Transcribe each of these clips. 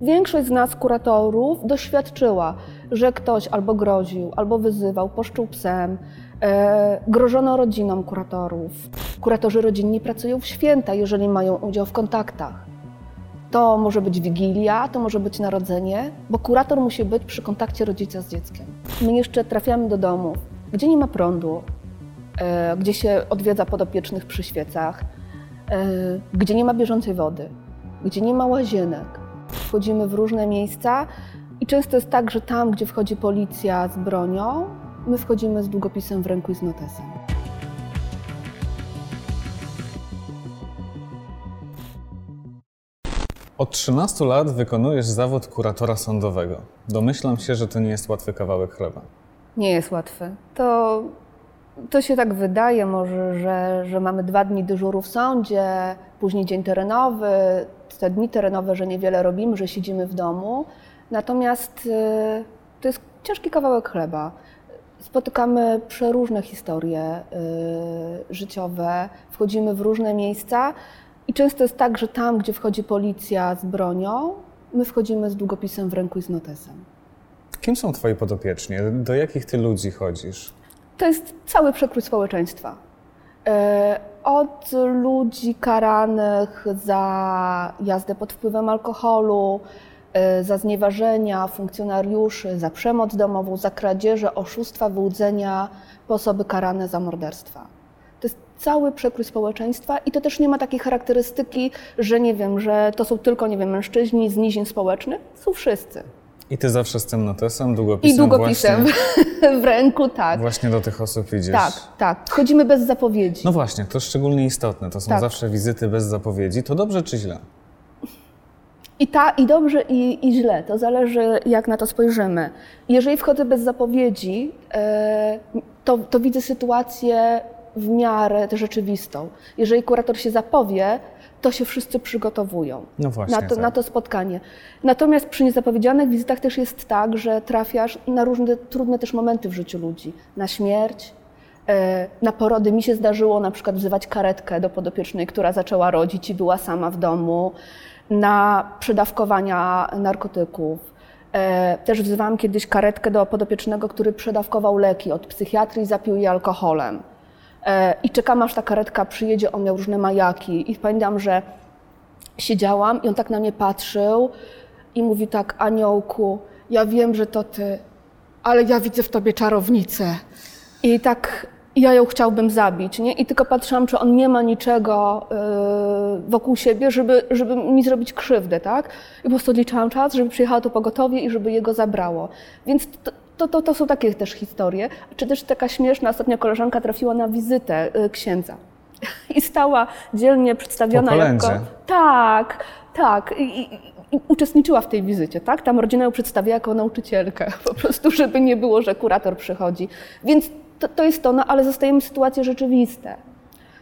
Większość z nas, kuratorów, doświadczyła, że ktoś albo groził, albo wyzywał, poszczuł psem, e, grożono rodzinom kuratorów. Kuratorzy rodzinni pracują w święta, jeżeli mają udział w kontaktach. To może być wigilia, to może być narodzenie, bo kurator musi być przy kontakcie rodzica z dzieckiem. My jeszcze trafiamy do domów, gdzie nie ma prądu, e, gdzie się odwiedza podopiecznych przy świecach, e, gdzie nie ma bieżącej wody, gdzie nie ma łazienek. Wchodzimy w różne miejsca i często jest tak, że tam, gdzie wchodzi policja z bronią, my wchodzimy z długopisem w ręku i z notesem. Od 13 lat wykonujesz zawód kuratora sądowego. Domyślam się, że to nie jest łatwy kawałek chleba. Nie jest łatwy. To, to się tak wydaje może, że, że mamy dwa dni dyżuru w sądzie, później dzień terenowy, te dni terenowe, że niewiele robimy, że siedzimy w domu. Natomiast y, to jest ciężki kawałek chleba. Spotykamy przeróżne historie y, życiowe, wchodzimy w różne miejsca i często jest tak, że tam, gdzie wchodzi policja z bronią, my wchodzimy z długopisem w ręku i z notesem. Kim są twoi podopieczni? Do jakich ty ludzi chodzisz? To jest cały przekrój społeczeństwa. E, Od ludzi karanych za jazdę pod wpływem alkoholu, e, za znieważenia funkcjonariuszy, za przemoc domową, za kradzieże, oszustwa, wyłudzenia, po osoby karane za morderstwa. To jest cały przekrój społeczeństwa i to też nie ma takiej charakterystyki, że nie wiem, że to są tylko, nie wiem, mężczyźni z nizin społecznych. Są wszyscy. I ty zawsze z tym notesem, długopisem, I długopisem Właśnie, w ręku, tak. właśnie do tych osób idziesz. Tak, tak. Chodzimy bez zapowiedzi. No właśnie, to szczególnie istotne. To są Tak. zawsze wizyty bez zapowiedzi. To dobrze czy źle? I, ta, I dobrze, i, i źle. To zależy, jak na to spojrzymy. Jeżeli wchodzę bez zapowiedzi, e, to, to widzę sytuację w miarę rzeczywistą. Jeżeli kurator się zapowie, to się wszyscy przygotowują No właśnie, na, to, tak. na to spotkanie. Natomiast przy niezapowiedzianych wizytach też jest tak, że trafiasz na różne trudne też momenty w życiu ludzi. Na śmierć, e, na porody. Mi się zdarzyło na przykład wzywać karetkę do podopiecznej, która zaczęła rodzić i była sama w domu, na przedawkowania narkotyków. E, Też wzywałam kiedyś karetkę do podopiecznego, który przedawkował leki od psychiatrii, zapił je alkoholem. E, I czekam, aż ta karetka przyjedzie, on miał różne majaki. I pamiętam, że siedziałam i on tak na mnie patrzył i mówi tak, aniołku, ja wiem, że to ty, ale ja widzę w tobie czarownicę. I tak ja ją chciałbym zabić, nie? I tylko patrzyłam, czy on nie ma niczego yy, wokół siebie, żeby, żeby mi zrobić krzywdę, tak? I po prostu odliczałam czas, żeby przyjechało to pogotowie i żeby jego zabrało. Więc to, to, to, to są takie też historie. Czy też taka śmieszna, ostatnio koleżanka trafiła na wizytę yy, księdza. I stała dzielnie przedstawiona jako... Tak, tak. I, i, i uczestniczyła w tej wizycie, tak? Tam rodzina ją przedstawia jako nauczycielkę, po prostu, żeby nie było, że kurator przychodzi. Więc to, to jest to, no ale zostajemy sytuacje rzeczywiste.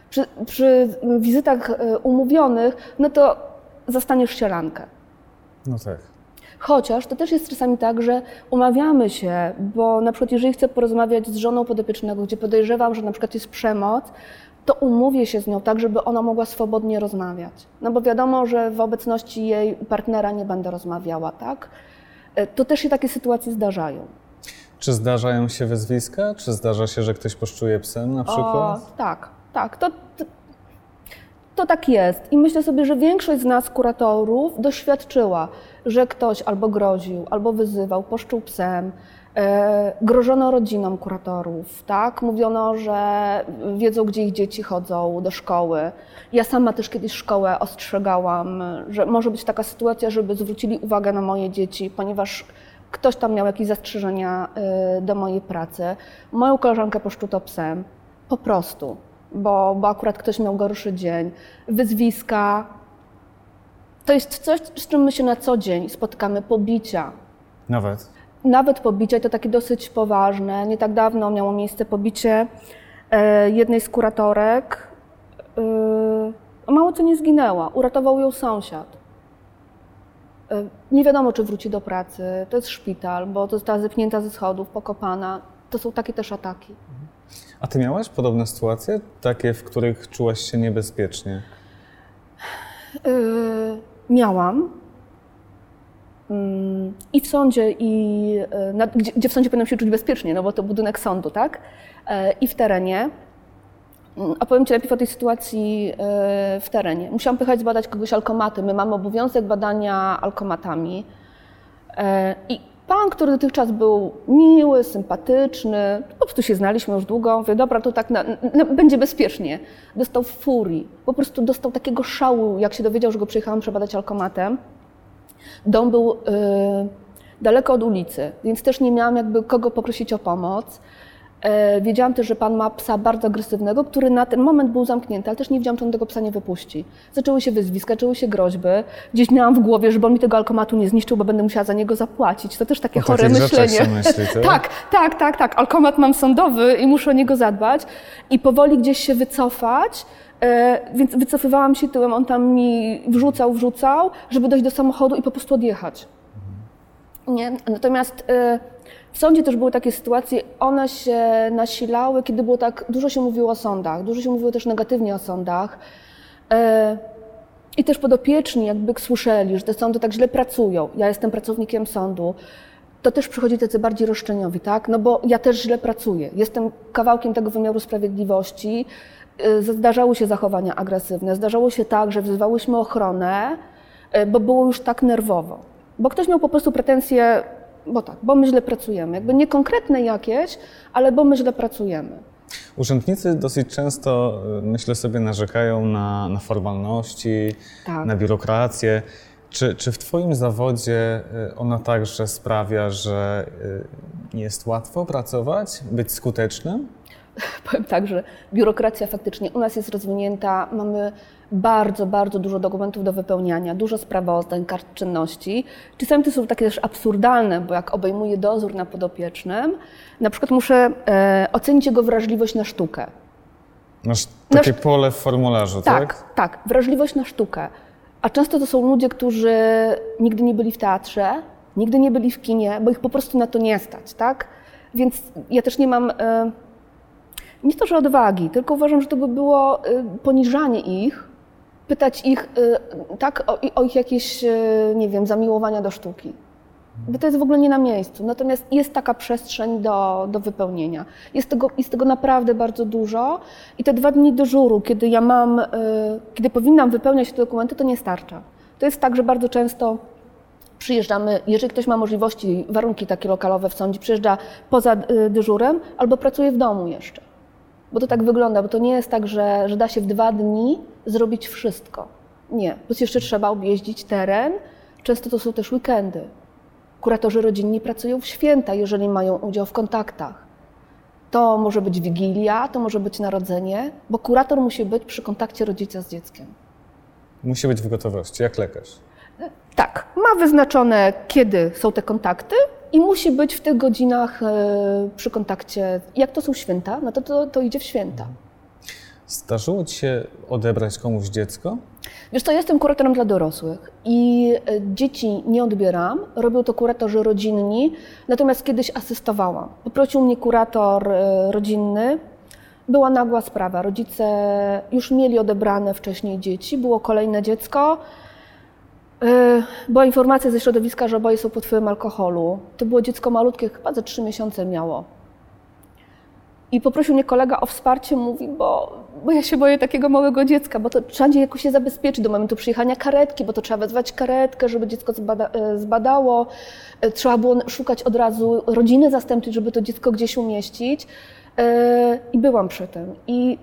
Przy, przy wizytach e, umówionych, no to zastaniesz sielankę. No tak. Chociaż to też jest czasami tak, że umawiamy się, bo na przykład jeżeli chcę porozmawiać z żoną podopiecznego, gdzie podejrzewam, że na przykład jest przemoc, to umówię się z nią tak, żeby ona mogła swobodnie rozmawiać. No bo wiadomo, że w obecności jej partnera nie będę rozmawiała, tak? E, To też się takie sytuacje zdarzają. Czy zdarzają się wyzwiska? Czy zdarza się, że ktoś poszczuje psem na przykład? O, tak, tak. To, to, to tak jest. I myślę sobie, że większość z nas, kuratorów, doświadczyła, że ktoś albo groził, albo wyzywał, poszczuł psem, e, grożono rodzinom kuratorów, tak? Mówiono, że wiedzą, gdzie ich dzieci chodzą do szkoły. Ja sama też kiedyś szkołę ostrzegałam, że może być taka sytuacja, żeby zwrócili uwagę na moje dzieci, ponieważ ktoś tam miał jakieś zastrzeżenia y, do mojej pracy. Moją koleżankę poszczuto psem, po prostu, bo, bo akurat ktoś miał gorszy dzień. Wyzwiska. To jest coś, z czym my się na co dzień spotykamy, pobicia. Nawet. Nawet pobicia, to takie dosyć poważne. Nie tak dawno miało miejsce pobicie e, jednej z kuratorek. E, mało co nie zginęła, uratował ją sąsiad. E, Nie wiadomo, czy wróci do pracy. To jest szpital, bo została zepchnięta ze schodów, pokopana. To są takie też ataki. A ty miałaś podobne sytuacje? Takie, w których czułaś się niebezpiecznie? Yy, miałam. mm, i w sądzie, i e, na, gdzie, gdzie w sądzie powinnam się czuć bezpiecznie, no bo to budynek sądu, tak? E, I w terenie. Mm, Opowiem Ci najpierw o tej sytuacji e, w terenie. Musiałam pychać zbadać kogoś alkomaty. My mamy obowiązek badania alkomatami. I pan, który dotychczas był miły, sympatyczny, po prostu się znaliśmy już długo, mówię, dobra, to tak na, na, będzie bezpiecznie. Dostał furii, po prostu dostał takiego szału, jak się dowiedział, że go przyjechałam przebadać alkomatem. Dom był y, daleko od ulicy, więc też nie miałam jakby kogo poprosić o pomoc. E, Wiedziałam też, że pan ma psa bardzo agresywnego, który na ten moment był zamknięty, ale też nie wiedziałam, czy on tego psa nie wypuści. Zaczęły się wyzwiska, zaczęły się groźby. Gdzieś miałam w głowie, żeby on mi tego alkomatu nie zniszczył, bo będę musiała za niego zapłacić. To też takie O chore myślenie. myśli, tak? tak, tak, tak, tak. Alkomat mam sądowy i muszę o niego zadbać. I powoli gdzieś się wycofać. E, więc wycofywałam się tyłem, on tam mi wrzucał, wrzucał, żeby dojść do samochodu i po prostu odjechać. Nie? Natomiast e, w sądzie też były takie sytuacje, one się nasilały, kiedy było tak, dużo się mówiło o sądach, dużo się mówiło też negatywnie o sądach. E, I też podopieczni jakby słyszeli, że te sądy tak źle pracują. Ja jestem pracownikiem sądu. To też przychodzi tacy bardziej roszczeniowi, tak? No bo ja też źle pracuję. Jestem kawałkiem tego wymiaru sprawiedliwości. Y, Zdarzały się zachowania agresywne. Zdarzało się tak, że wzywałyśmy ochronę, y, bo było już tak nerwowo. Bo ktoś miał po prostu pretensje, bo tak, bo my źle pracujemy. Jakby nie konkretne jakieś, ale bo my źle pracujemy. Urzędnicy dosyć często, y, myślę sobie, narzekają na, na formalności, Tak. na biurokrację. Czy, czy w Twoim zawodzie y, ona także sprawia, że nie jest łatwo pracować, być skutecznym? Powiem tak, że biurokracja faktycznie u nas jest rozwinięta. Mamy bardzo, bardzo dużo dokumentów do wypełniania, dużo sprawozdań, kart czynności. Czasami to są takie też absurdalne, bo jak obejmuję dozór na podopiecznym, na przykład muszę e, ocenić jego wrażliwość na sztukę. Masz takie Nasz- pole w formularzu, tak? Tak, tak, wrażliwość na sztukę. A często to są ludzie, którzy nigdy nie byli w teatrze, nigdy nie byli w kinie, bo ich po prostu na to nie stać, tak? Więc ja też nie mam, e, nie to, że odwagi, tylko uważam, że to by było e, poniżanie ich, pytać ich, e, tak, o, o ich jakieś, e, nie wiem, zamiłowania do sztuki. Bo to jest w ogóle nie na miejscu. Natomiast jest taka przestrzeń do, do wypełnienia. Jest tego, jest tego naprawdę bardzo dużo i te dwa dni dyżuru, kiedy ja mam, y, kiedy powinnam wypełniać te dokumenty, to nie starcza. To jest tak, że bardzo często przyjeżdżamy, jeżeli ktoś ma możliwości, warunki takie lokalowe w sądzie, przyjeżdża poza y, dyżurem albo pracuje w domu jeszcze. Bo to tak wygląda, bo to nie jest tak, że, że da się w dwa dni zrobić wszystko. Nie, plus jeszcze trzeba objeździć teren. Często to są też weekendy. Kuratorzy rodzinni pracują w święta, jeżeli mają udział w kontaktach. To może być wigilia, to może być narodzenie, bo kurator musi być przy kontakcie rodzica z dzieckiem. Musi być w gotowości, jak lekarz. Tak, ma wyznaczone, kiedy są te kontakty i musi być w tych godzinach e, przy kontakcie. Jak to są święta, no to, to, to idzie w święta. Zdarzyło Ci się odebrać komuś dziecko? Wiesz co, jestem kuratorem dla dorosłych i e, dzieci nie odbieram, robią to kuratorzy rodzinni, natomiast kiedyś asystowałam. Poprosił mnie kurator e, rodzinny, była nagła sprawa. Rodzice już mieli odebrane wcześniej dzieci, było kolejne dziecko. E, Była informacja ze środowiska, że oboje są pod wpływem alkoholu. To było dziecko malutkie, chyba ze trzy miesiące miało. I poprosił mnie kolega o wsparcie, mówi, bo, bo ja się boję takiego małego dziecka, bo to trzeba gdzieś jakoś się zabezpieczyć do momentu przyjechania karetki, bo to trzeba wezwać karetkę, żeby dziecko zbada, e, zbadało. E, Trzeba było szukać od razu rodziny zastępczej, żeby to dziecko gdzieś umieścić. I byłam przy tym. I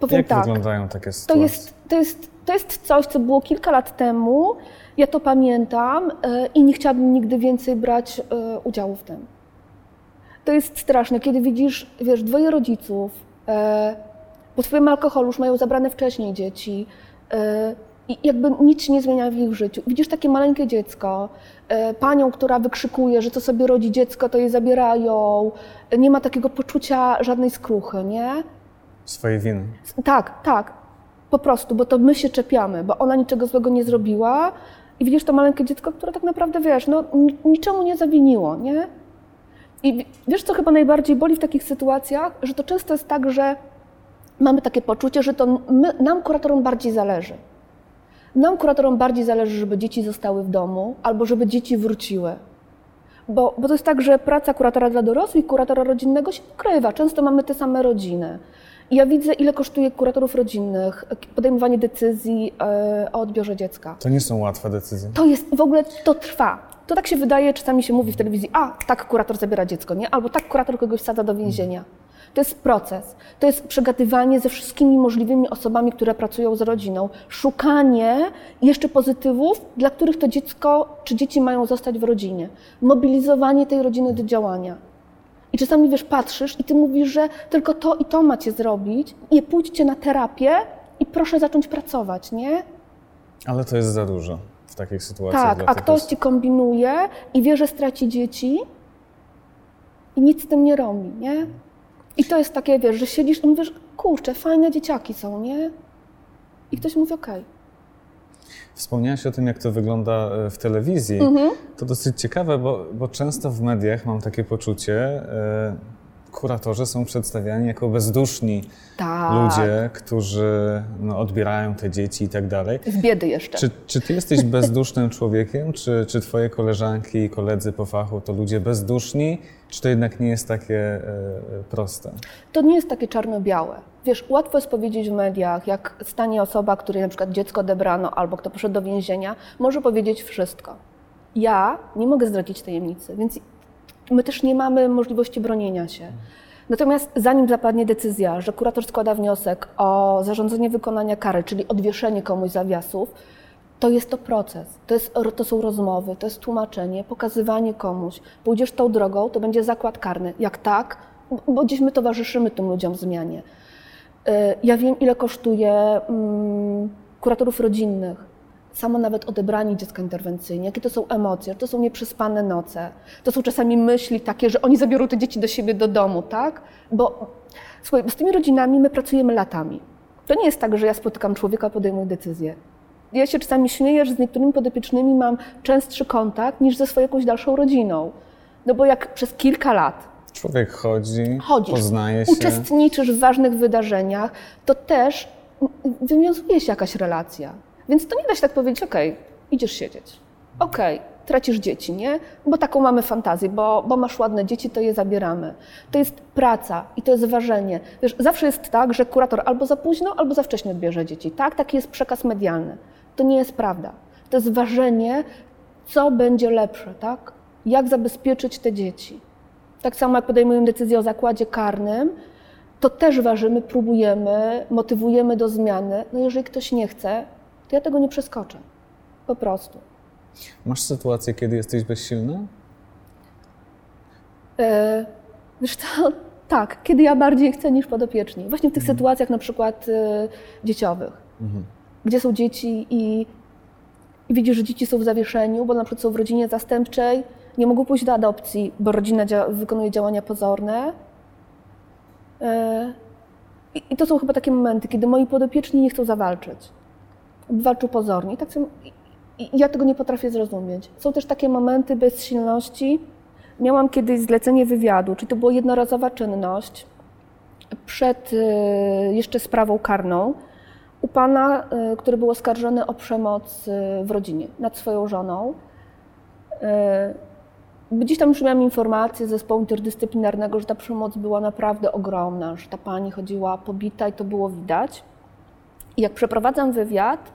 powiem Jak tak. wyglądają takie To sytuacje? jest, to, jest, to jest coś, co było kilka lat temu. Ja to pamiętam e, i nie chciałabym nigdy więcej brać e, udziału w tym. To jest straszne, kiedy widzisz, wiesz, dwoje rodziców e, pod wpływem alkoholu już mają zabrane wcześniej dzieci i jakby nic się nie zmienia w ich życiu. Widzisz takie maleńkie dziecko, panią, która wykrzykuje, że co sobie rodzi dziecko, to je zabierają, nie ma takiego poczucia żadnej skruchy, nie? Swojej winy. Tak, tak. Po prostu, bo to my się czepiamy, bo ona niczego złego nie zrobiła i widzisz to maleńkie dziecko, które tak naprawdę, wiesz, no ni- niczemu nie zawiniło, nie? I wi- wiesz, co chyba najbardziej boli w takich sytuacjach? Że to często jest tak, że mamy takie poczucie, że to my, nam kuratorom bardziej zależy. Nam, kuratorom, bardziej zależy, żeby dzieci zostały w domu albo żeby dzieci wróciły. Bo, bo to jest tak, że praca kuratora dla dorosłych, kuratora rodzinnego się pokrywa. Często mamy te same rodziny. Ja widzę, ile kosztuje kuratorów rodzinnych podejmowanie decyzji e, o odbiorze dziecka. To nie są łatwe decyzje. To jest, w ogóle to trwa. To tak się wydaje, czasami się mówi w telewizji, a tak kurator zabiera dziecko, nie? Albo tak kurator kogoś wsadza do więzienia. To jest proces. To jest przegadywanie ze wszystkimi możliwymi osobami, które pracują z rodziną. Szukanie jeszcze pozytywów, dla których to dziecko czy dzieci mają zostać w rodzinie. Mobilizowanie tej rodziny do działania. I czasami wiesz, patrzysz i ty mówisz, że tylko to i to macie zrobić, i pójdźcie na terapię i proszę zacząć pracować, nie? Ale to jest za dużo w takich sytuacjach. Tak, a ktoś ci kombinuje i wie, że straci dzieci i nic z tym nie robi, nie? I to jest takie, wiesz, że siedzisz i mówisz, kurczę, fajne dzieciaki są, nie? I ktoś mówi, okej. Wspomniałaś o tym, jak to wygląda e, w telewizji. Mhm. To dosyć ciekawe, bo, bo często w mediach mam takie poczucie, e, kuratorzy są przedstawiani jako bezduszni Tak. ludzie, którzy no, odbierają te dzieci i tak dalej. Z biedy jeszcze. Czy, czy ty jesteś bezdusznym człowiekiem, czy, czy twoje koleżanki i koledzy po fachu to ludzie bezduszni, czy to jednak nie jest takie e, proste? To nie jest takie czarno-białe. Wiesz, łatwo jest powiedzieć w mediach, jak stanie osoba, której na przykład dziecko odebrano albo kto poszedł do więzienia, może powiedzieć wszystko. Ja nie mogę zdradzić tajemnicy, więc my też nie mamy możliwości bronienia się. Natomiast zanim zapadnie decyzja, że kurator składa wniosek o zarządzenie wykonania kary, czyli odwieszenie komuś zawiasów, to jest to proces, to, jest, to są rozmowy, to jest tłumaczenie, pokazywanie komuś. Pójdziesz tą drogą, to będzie zakład karny. Jak tak, bo gdzieś my towarzyszymy tym ludziom w zmianie. Y, Ja wiem, ile kosztuje mm, kuratorów rodzinnych. Samo nawet odebranie dziecka interwencyjnie, jakie to są emocje, to są nieprzespane noce, to są czasami myśli takie, że oni zabiorą te dzieci do siebie do domu, tak? Bo słuchaj, z tymi rodzinami my pracujemy latami. To nie jest tak, że ja spotykam człowieka, podejmuję decyzję. Ja się czasami śmieję, że z niektórymi podopiecznymi mam częstszy kontakt niż ze swoją jakąś dalszą rodziną. No bo jak przez kilka lat Człowiek chodzi, chodzisz, poznaje się. uczestniczysz w ważnych wydarzeniach, to też wywiązuje się jakaś relacja. Więc to nie da się tak powiedzieć, okej, idziesz siedzieć, okej, tracisz dzieci, nie? Bo taką mamy fantazję, bo, bo masz ładne dzieci, to je zabieramy. To jest praca i to jest ważenie. Wiesz, zawsze jest tak, że kurator albo za późno, albo za wcześnie odbierze dzieci. Tak, taki jest przekaz medialny. To nie jest prawda. To jest ważenie, co będzie lepsze, tak? Jak zabezpieczyć te dzieci. Tak samo jak podejmujemy decyzję o zakładzie karnym, to też ważymy, próbujemy, motywujemy do zmiany. No jeżeli ktoś nie chce, to ja tego nie przeskoczę. Po prostu. Masz sytuację, kiedy jesteś bezsilna? E, Wiesz to, tak, kiedy ja bardziej chcę niż podopieczni. Właśnie w tych sytuacjach na przykład e, dzieciowych, gdzie są dzieci i, i widzisz, że dzieci są w zawieszeniu, bo na przykład są w rodzinie zastępczej, nie mogą pójść do adopcji, bo rodzina dzia- wykonuje działania pozorne. I, I to są chyba takie momenty, kiedy moi podopieczni nie chcą zawalczyć. Walczą pozornie. Tak i ja tego nie potrafię zrozumieć. Są też takie momenty bezsilności. Miałam kiedyś zlecenie wywiadu, czyli to była jednorazowa czynność przed y, jeszcze sprawą karną u pana, y, który był oskarżony o przemoc y, w rodzinie nad swoją żoną. Gdzieś tam już miałam informację z zespołu interdyscyplinarnego, że ta przemoc była naprawdę ogromna, że ta pani chodziła pobita i to było widać. Jak przeprowadzam wywiad,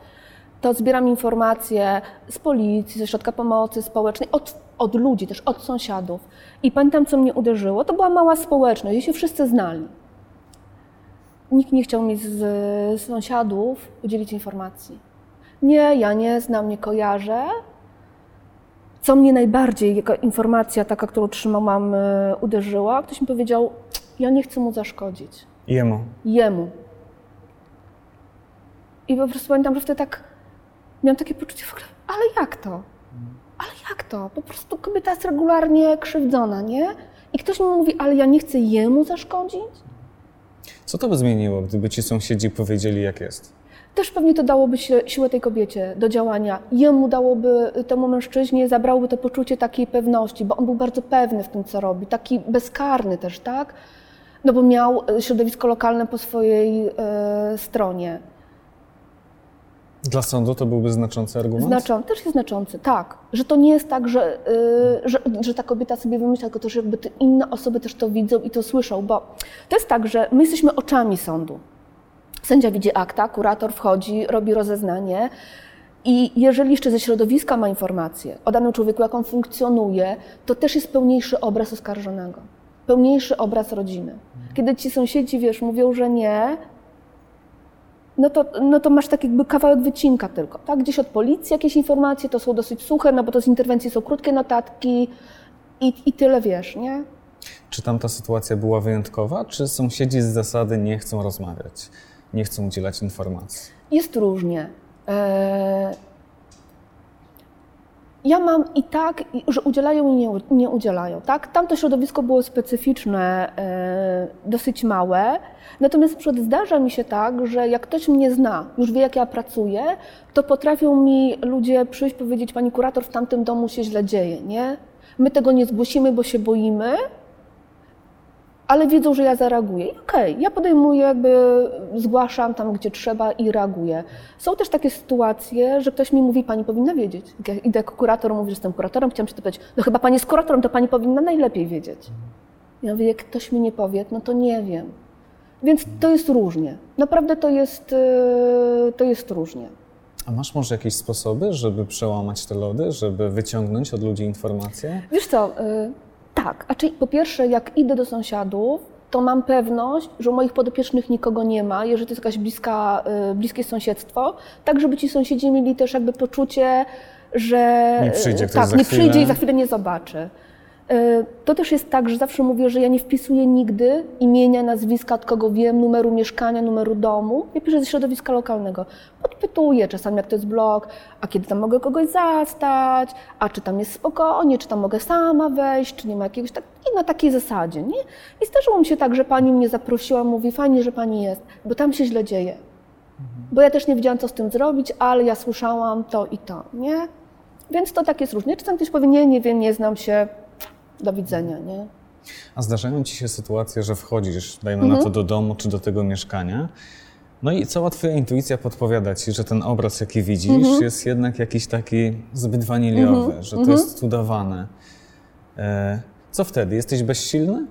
to zbieram informacje z policji, ze środka pomocy społecznej, od, od ludzi, też od sąsiadów. I pamiętam, co mnie uderzyło, to była mała społeczność, i się wszyscy znali. Nikt nie chciał mi z, z sąsiadów udzielić informacji. Nie, ja nie znam, nie kojarzę. Co mnie najbardziej, jaka informacja taka, którą trzymałam, e, uderzyła, ktoś mi powiedział, ja nie chcę mu zaszkodzić Jemu. jemu. I po prostu pamiętam, że wtedy tak miałam takie poczucie w ogóle, ale jak to? Ale jak to? Po prostu kobieta jest regularnie krzywdzona, nie? I ktoś mi mówi, ale ja nie chcę jemu zaszkodzić? Co to by zmieniło, gdyby ci sąsiedzi powiedzieli, jak jest? Też pewnie to dałoby si- siłę tej kobiecie do działania. Jemu dałoby, temu mężczyźnie, zabrałoby to poczucie takiej pewności, bo on był bardzo pewny w tym, co robi, taki bezkarny też, tak? No bo miał e, środowisko lokalne po swojej e, stronie. Dla sądu to byłby znaczący argument? Znaczą, też jest znaczący, tak. Że to nie jest tak, że, yy, że, że ta kobieta sobie wymyśla, tylko też jakby te inne osoby też to widzą i to słyszą, bo to jest tak, że my jesteśmy oczami sądu. Sędzia widzi akta, kurator wchodzi, robi rozeznanie i jeżeli jeszcze ze środowiska ma informacje o danym człowieku, jak on funkcjonuje, to też jest pełniejszy obraz oskarżonego, pełniejszy obraz rodziny. Kiedy ci sąsiedzi, wiesz, mówią, że nie, no to, no to masz tak jakby kawałek wycinka tylko, tak? Gdzieś od policji jakieś informacje, to są dosyć suche, no bo to z interwencji są krótkie notatki i, i tyle wiesz, nie? Czy tam ta sytuacja była wyjątkowa, czy sąsiedzi z zasady nie chcą rozmawiać, nie chcą udzielać informacji? Jest różnie. Eee, Ja mam i tak, że udzielają i nie, nie udzielają. Tak? Tamto środowisko było specyficzne, e, dosyć małe. Natomiast na przykład zdarza mi się tak, że jak ktoś mnie zna, już wie jak ja pracuję, to potrafią mi ludzie przyjść powiedzieć, pani kurator, w tamtym domu się źle dzieje, nie? My tego nie zgłosimy, bo się boimy, ale wiedzą, że ja zareaguję. I okej, ja podejmuję, jakby zgłaszam tam, gdzie trzeba i reaguję. Są też takie sytuacje, że ktoś mi mówi, pani powinna wiedzieć. Jak ja idę jako kurator, mówię, że jestem kuratorem, chciałam się pytać, no chyba pani jest kuratorem, to pani powinna najlepiej wiedzieć. Ja mówię, jak ktoś mi nie powie, no to nie wiem. Więc to jest różnie. Naprawdę to jest, yy, to jest różnie. A masz może jakieś sposoby, żeby przełamać te lody, żeby wyciągnąć od ludzi informacje? Wiesz co, y, tak. A czyli po pierwsze, jak idę do sąsiadów, to mam pewność, że u moich podopiecznych nikogo nie ma, jeżeli to jest jakaś bliska, y, bliskie sąsiedztwo, tak żeby ci sąsiedzi mieli też jakby poczucie, że Nie przyjdzie y, ktoś tak, za nie chwilę. przyjdzie i za chwilę nie zobaczy. Y, To też jest tak, że zawsze mówię, że ja nie wpisuję nigdy imienia, nazwiska, od kogo wiem, numeru mieszkania, numeru domu. Ja piszę ze środowiska lokalnego. Podpytuję czasami, jak to jest blog, a kiedy tam mogę kogoś zastać, a czy tam jest spokojnie, czy tam mogę sama wejść, czy nie ma jakiegoś tak, i na takiej zasadzie, nie? I zdarzyło mi się tak, że pani mnie zaprosiła, mówi, fajnie, że pani jest, bo tam się źle dzieje. Bo ja też nie wiedziałam, co z tym zrobić, ale ja słyszałam to i to, nie? Więc to tak jest różnie. Czasem ktoś powie, nie, nie wiem, nie znam się, do widzenia, nie? A zdarzają ci się sytuacje, że wchodzisz, dajmy Mhm. na to do domu czy do tego mieszkania, no i cała twoja intuicja podpowiada ci, że ten obraz, jaki widzisz, Mhm. jest jednak jakiś taki zbyt waniliowy, że to Mhm. jest udawane. E, co wtedy? Jesteś bezsilny?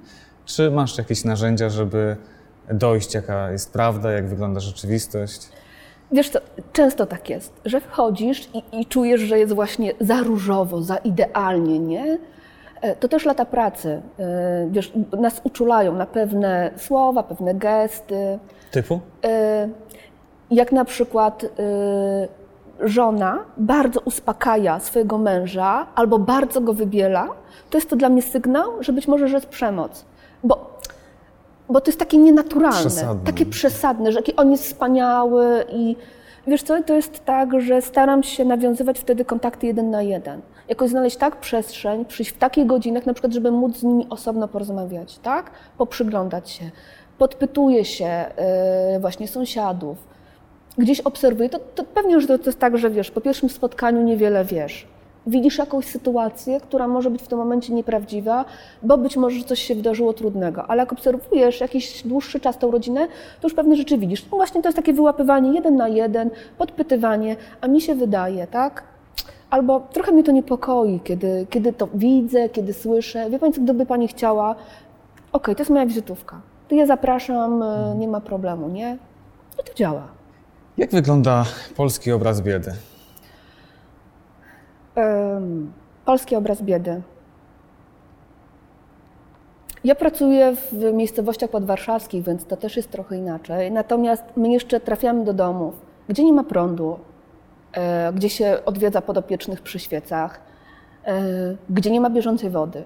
Czy masz jakieś narzędzia, żeby dojść, jaka jest prawda, jak wygląda rzeczywistość? Wiesz co, często tak jest, że wchodzisz i, i czujesz, że jest właśnie za różowo, za idealnie, nie? E, To też lata pracy. E, Wiesz, nas uczulają na pewne słowa, pewne gesty. Typu? E, Jak na przykład żona bardzo uspokaja swojego męża albo bardzo go wybiela, to jest to dla mnie sygnał, że być może, że jest przemoc. Bo, bo to jest takie nienaturalne, Przesadne. takie przesadne, że jaki on jest wspaniały i wiesz co, to jest tak, że staram się nawiązywać wtedy kontakty jeden na jeden. Jakoś znaleźć tak przestrzeń, przyjść w takich godzinach, na przykład, żeby móc z nimi osobno porozmawiać, tak? Poprzyglądać się. Podpytuję się yy, właśnie sąsiadów, gdzieś obserwuję, to, to pewnie, że to, to jest tak, że wiesz, po pierwszym spotkaniu niewiele wiesz. Widzisz jakąś sytuację, która może być w tym momencie nieprawdziwa, bo być może coś się wydarzyło trudnego, ale jak obserwujesz jakiś dłuższy czas tą rodzinę, to już pewne rzeczy widzisz. No właśnie to jest takie wyłapywanie jeden na jeden, podpytywanie, a mi się wydaje, tak? Albo trochę mnie to niepokoi, kiedy, kiedy to widzę, kiedy słyszę. Wie Pani, co gdyby Pani chciała, okej, to jest moja wizytówka, to ja zapraszam, e, nie ma problemu, nie? I to działa. Jak wygląda polski obraz biedy? Em, Polski obraz biedy. Ja pracuję w miejscowościach podwarszawskich, więc to też jest trochę inaczej. Natomiast my jeszcze trafiamy do domów, gdzie nie ma prądu, gdzie się odwiedza podopiecznych przy świecach, e, gdzie nie ma bieżącej wody,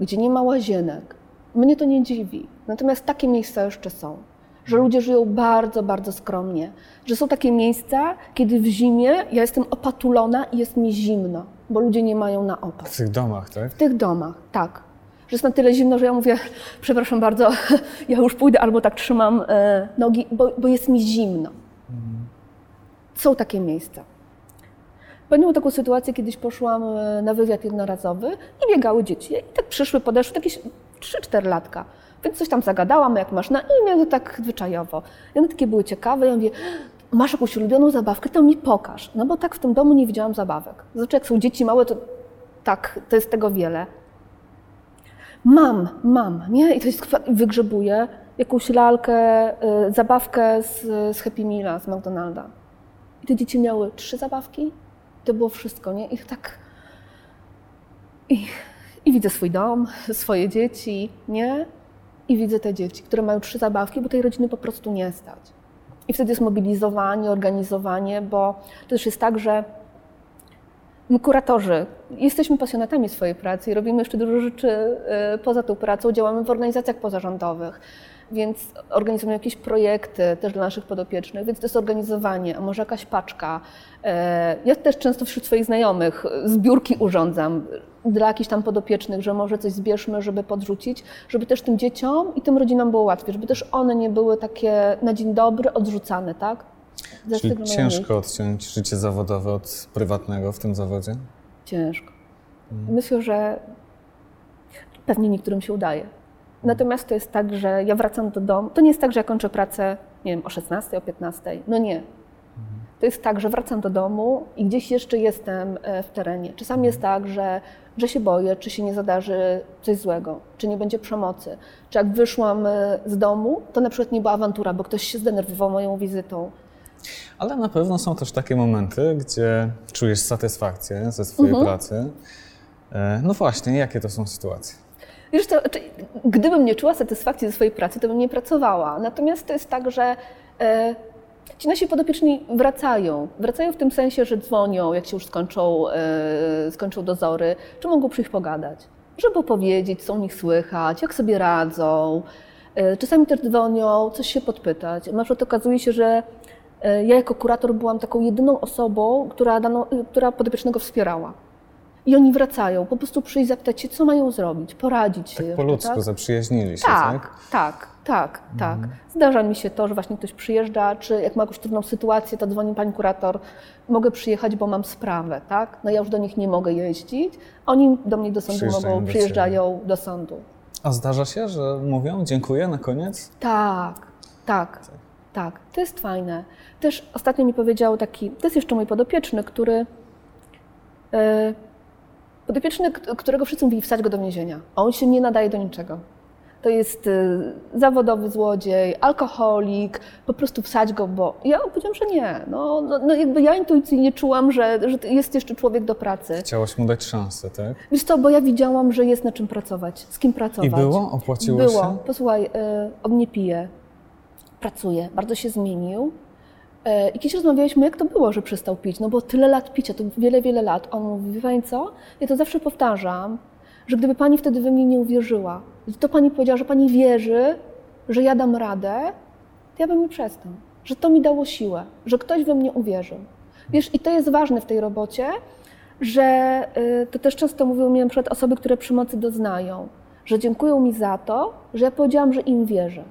gdzie nie ma łazienek. Mnie to nie dziwi. Natomiast takie miejsca jeszcze są. Że ludzie żyją bardzo, bardzo skromnie. Że są takie miejsca, kiedy w zimie ja jestem opatulona i jest mi zimno, bo ludzie nie mają na opak. W tych domach, tak? W tych domach, tak. Że jest na tyle zimno, że ja mówię, przepraszam bardzo, ja już pójdę, albo tak trzymam e, nogi, bo, bo jest mi zimno. Są takie miejsca. Pamiętam taką sytuację, kiedyś poszłam e, na wywiad jednorazowy i biegały dzieci. I tak przyszły, podeszły, jakieś 3-4 latka. Więc coś tam zagadałam, jak masz na imię, no tak zwyczajowo. I one takie były ciekawe. Ja mówię, masz jakąś ulubioną zabawkę, to mi pokaż. No bo tak w tym domu nie widziałam zabawek. Znaczy, jak są dzieci małe, to tak, to jest tego wiele. Mam, mam, nie? I to jest, wygrzebuję jakąś lalkę, y, zabawkę z, z Happy Meala, z McDonalda. I te dzieci miały trzy zabawki. To było wszystko, nie? Ich tak... I, I widzę swój dom, swoje dzieci, nie? I widzę te dzieci, które mają trzy zabawki, bo tej rodziny po prostu nie stać. I wtedy jest mobilizowanie, organizowanie, bo to też jest tak, że my kuratorzy jesteśmy pasjonatami swojej pracy i robimy jeszcze dużo rzeczy y, poza tą pracą. Działamy w organizacjach pozarządowych, więc organizujemy jakieś projekty też dla naszych podopiecznych, więc to jest organizowanie, a może jakaś paczka. E, Ja też często wśród swoich znajomych zbiórki urządzam dla jakichś tam podopiecznych, że może coś zbierzmy, żeby podrzucić, żeby też tym dzieciom i tym rodzinom było łatwiej, żeby też one nie były takie na dzień dobry odrzucane, tak? Czyli ciężko odciąć życie zawodowe od prywatnego w tym zawodzie? Ciężko. Myślę, że pewnie niektórym się udaje. Natomiast to jest tak, że ja wracam do domu. To nie jest tak, że ja kończę pracę, nie wiem, o 16, o 15. No nie. To jest tak, że wracam do domu i gdzieś jeszcze jestem e, w terenie. Czasami jest tak, że, że się boję, czy się nie zadarzy coś złego, czy nie będzie przemocy. Czy jak wyszłam e, z domu, to na przykład nie była awantura, bo ktoś się zdenerwował moją wizytą. Ale na pewno są też takie momenty, gdzie czujesz satysfakcję ze swojej Mhm. pracy. E, No właśnie, jakie to są sytuacje? Wiesz co, gdybym nie czuła satysfakcji ze swojej pracy, to bym nie pracowała. Natomiast to jest tak, że e, ci nasi podopieczni wracają. Wracają w tym sensie, że dzwonią, jak się już skończą, e, skończą dozory, czy mogą przyjść pogadać, żeby opowiedzieć, co u nich słychać, jak sobie radzą. E, czasami też dzwonią, coś się podpytać. Na przykład okazuje się, że e, ja jako kurator byłam taką jedyną osobą, która, daną, która podopiecznego wspierała. I oni wracają, po prostu przyjść, zapytać się, co mają zrobić, poradzić się. Tak jeszcze, po ludzku tak? zaprzyjaźnili się, Tak, tak? tak, tak, tak. Zdarza mi się to, że właśnie ktoś przyjeżdża, czy jak ma jakąś trudną sytuację, to dzwoni pani kurator, mogę przyjechać, bo mam sprawę, tak? No ja już do nich nie mogę jeździć, oni do mnie do sądu Przyjeżdżają mogą, do przyjeżdżają do sądu. A zdarza się, że mówią dziękuję na koniec? Tak, tak, tak. To jest fajne. Też ostatnio mi powiedział taki, to jest jeszcze mój podopieczny, który. e, podopieczny, którego wszyscy mówili wstać go do więzienia, a on się nie nadaje do niczego. To jest e, zawodowy złodziej, alkoholik, po prostu wsadź go, bo ja powiedziałam, że nie. No, no, no jakby ja intuicyjnie czułam, że, że jest jeszcze człowiek do pracy. Chciałaś mu dać szansę, tak? Wiesz co, bo ja widziałam, że jest na czym pracować, z kim pracować. I było? Opłaciło Było. się? Posłuchaj, y, on nie pije, pracuje, bardzo się zmienił. Y, I kiedyś rozmawialiśmy, jak to było, że przestał pić, no bo tyle lat picia, to wiele, wiele lat. On mówi, wie pani co, ja to zawsze powtarzam, że gdyby pani wtedy we mnie nie uwierzyła, to pani powiedziała, że pani wierzy, że ja dam radę, to ja bym nie przestał. Że to mi dało siłę, że ktoś we mnie uwierzył. Wiesz, i to jest ważne w tej robocie, że y, to też często mówią mi na przykład osoby, które przemocy doznają, że dziękują mi za to, że ja powiedziałam, że im wierzę.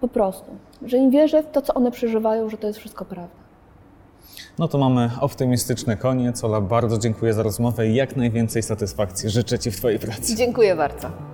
Po prostu. Że im wierzę w to, co one przeżywają, że to jest wszystko prawda. No to mamy optymistyczny koniec. Ola, bardzo dziękuję za rozmowę i jak najwięcej satysfakcji życzę Ci w Twojej pracy. Dziękuję bardzo.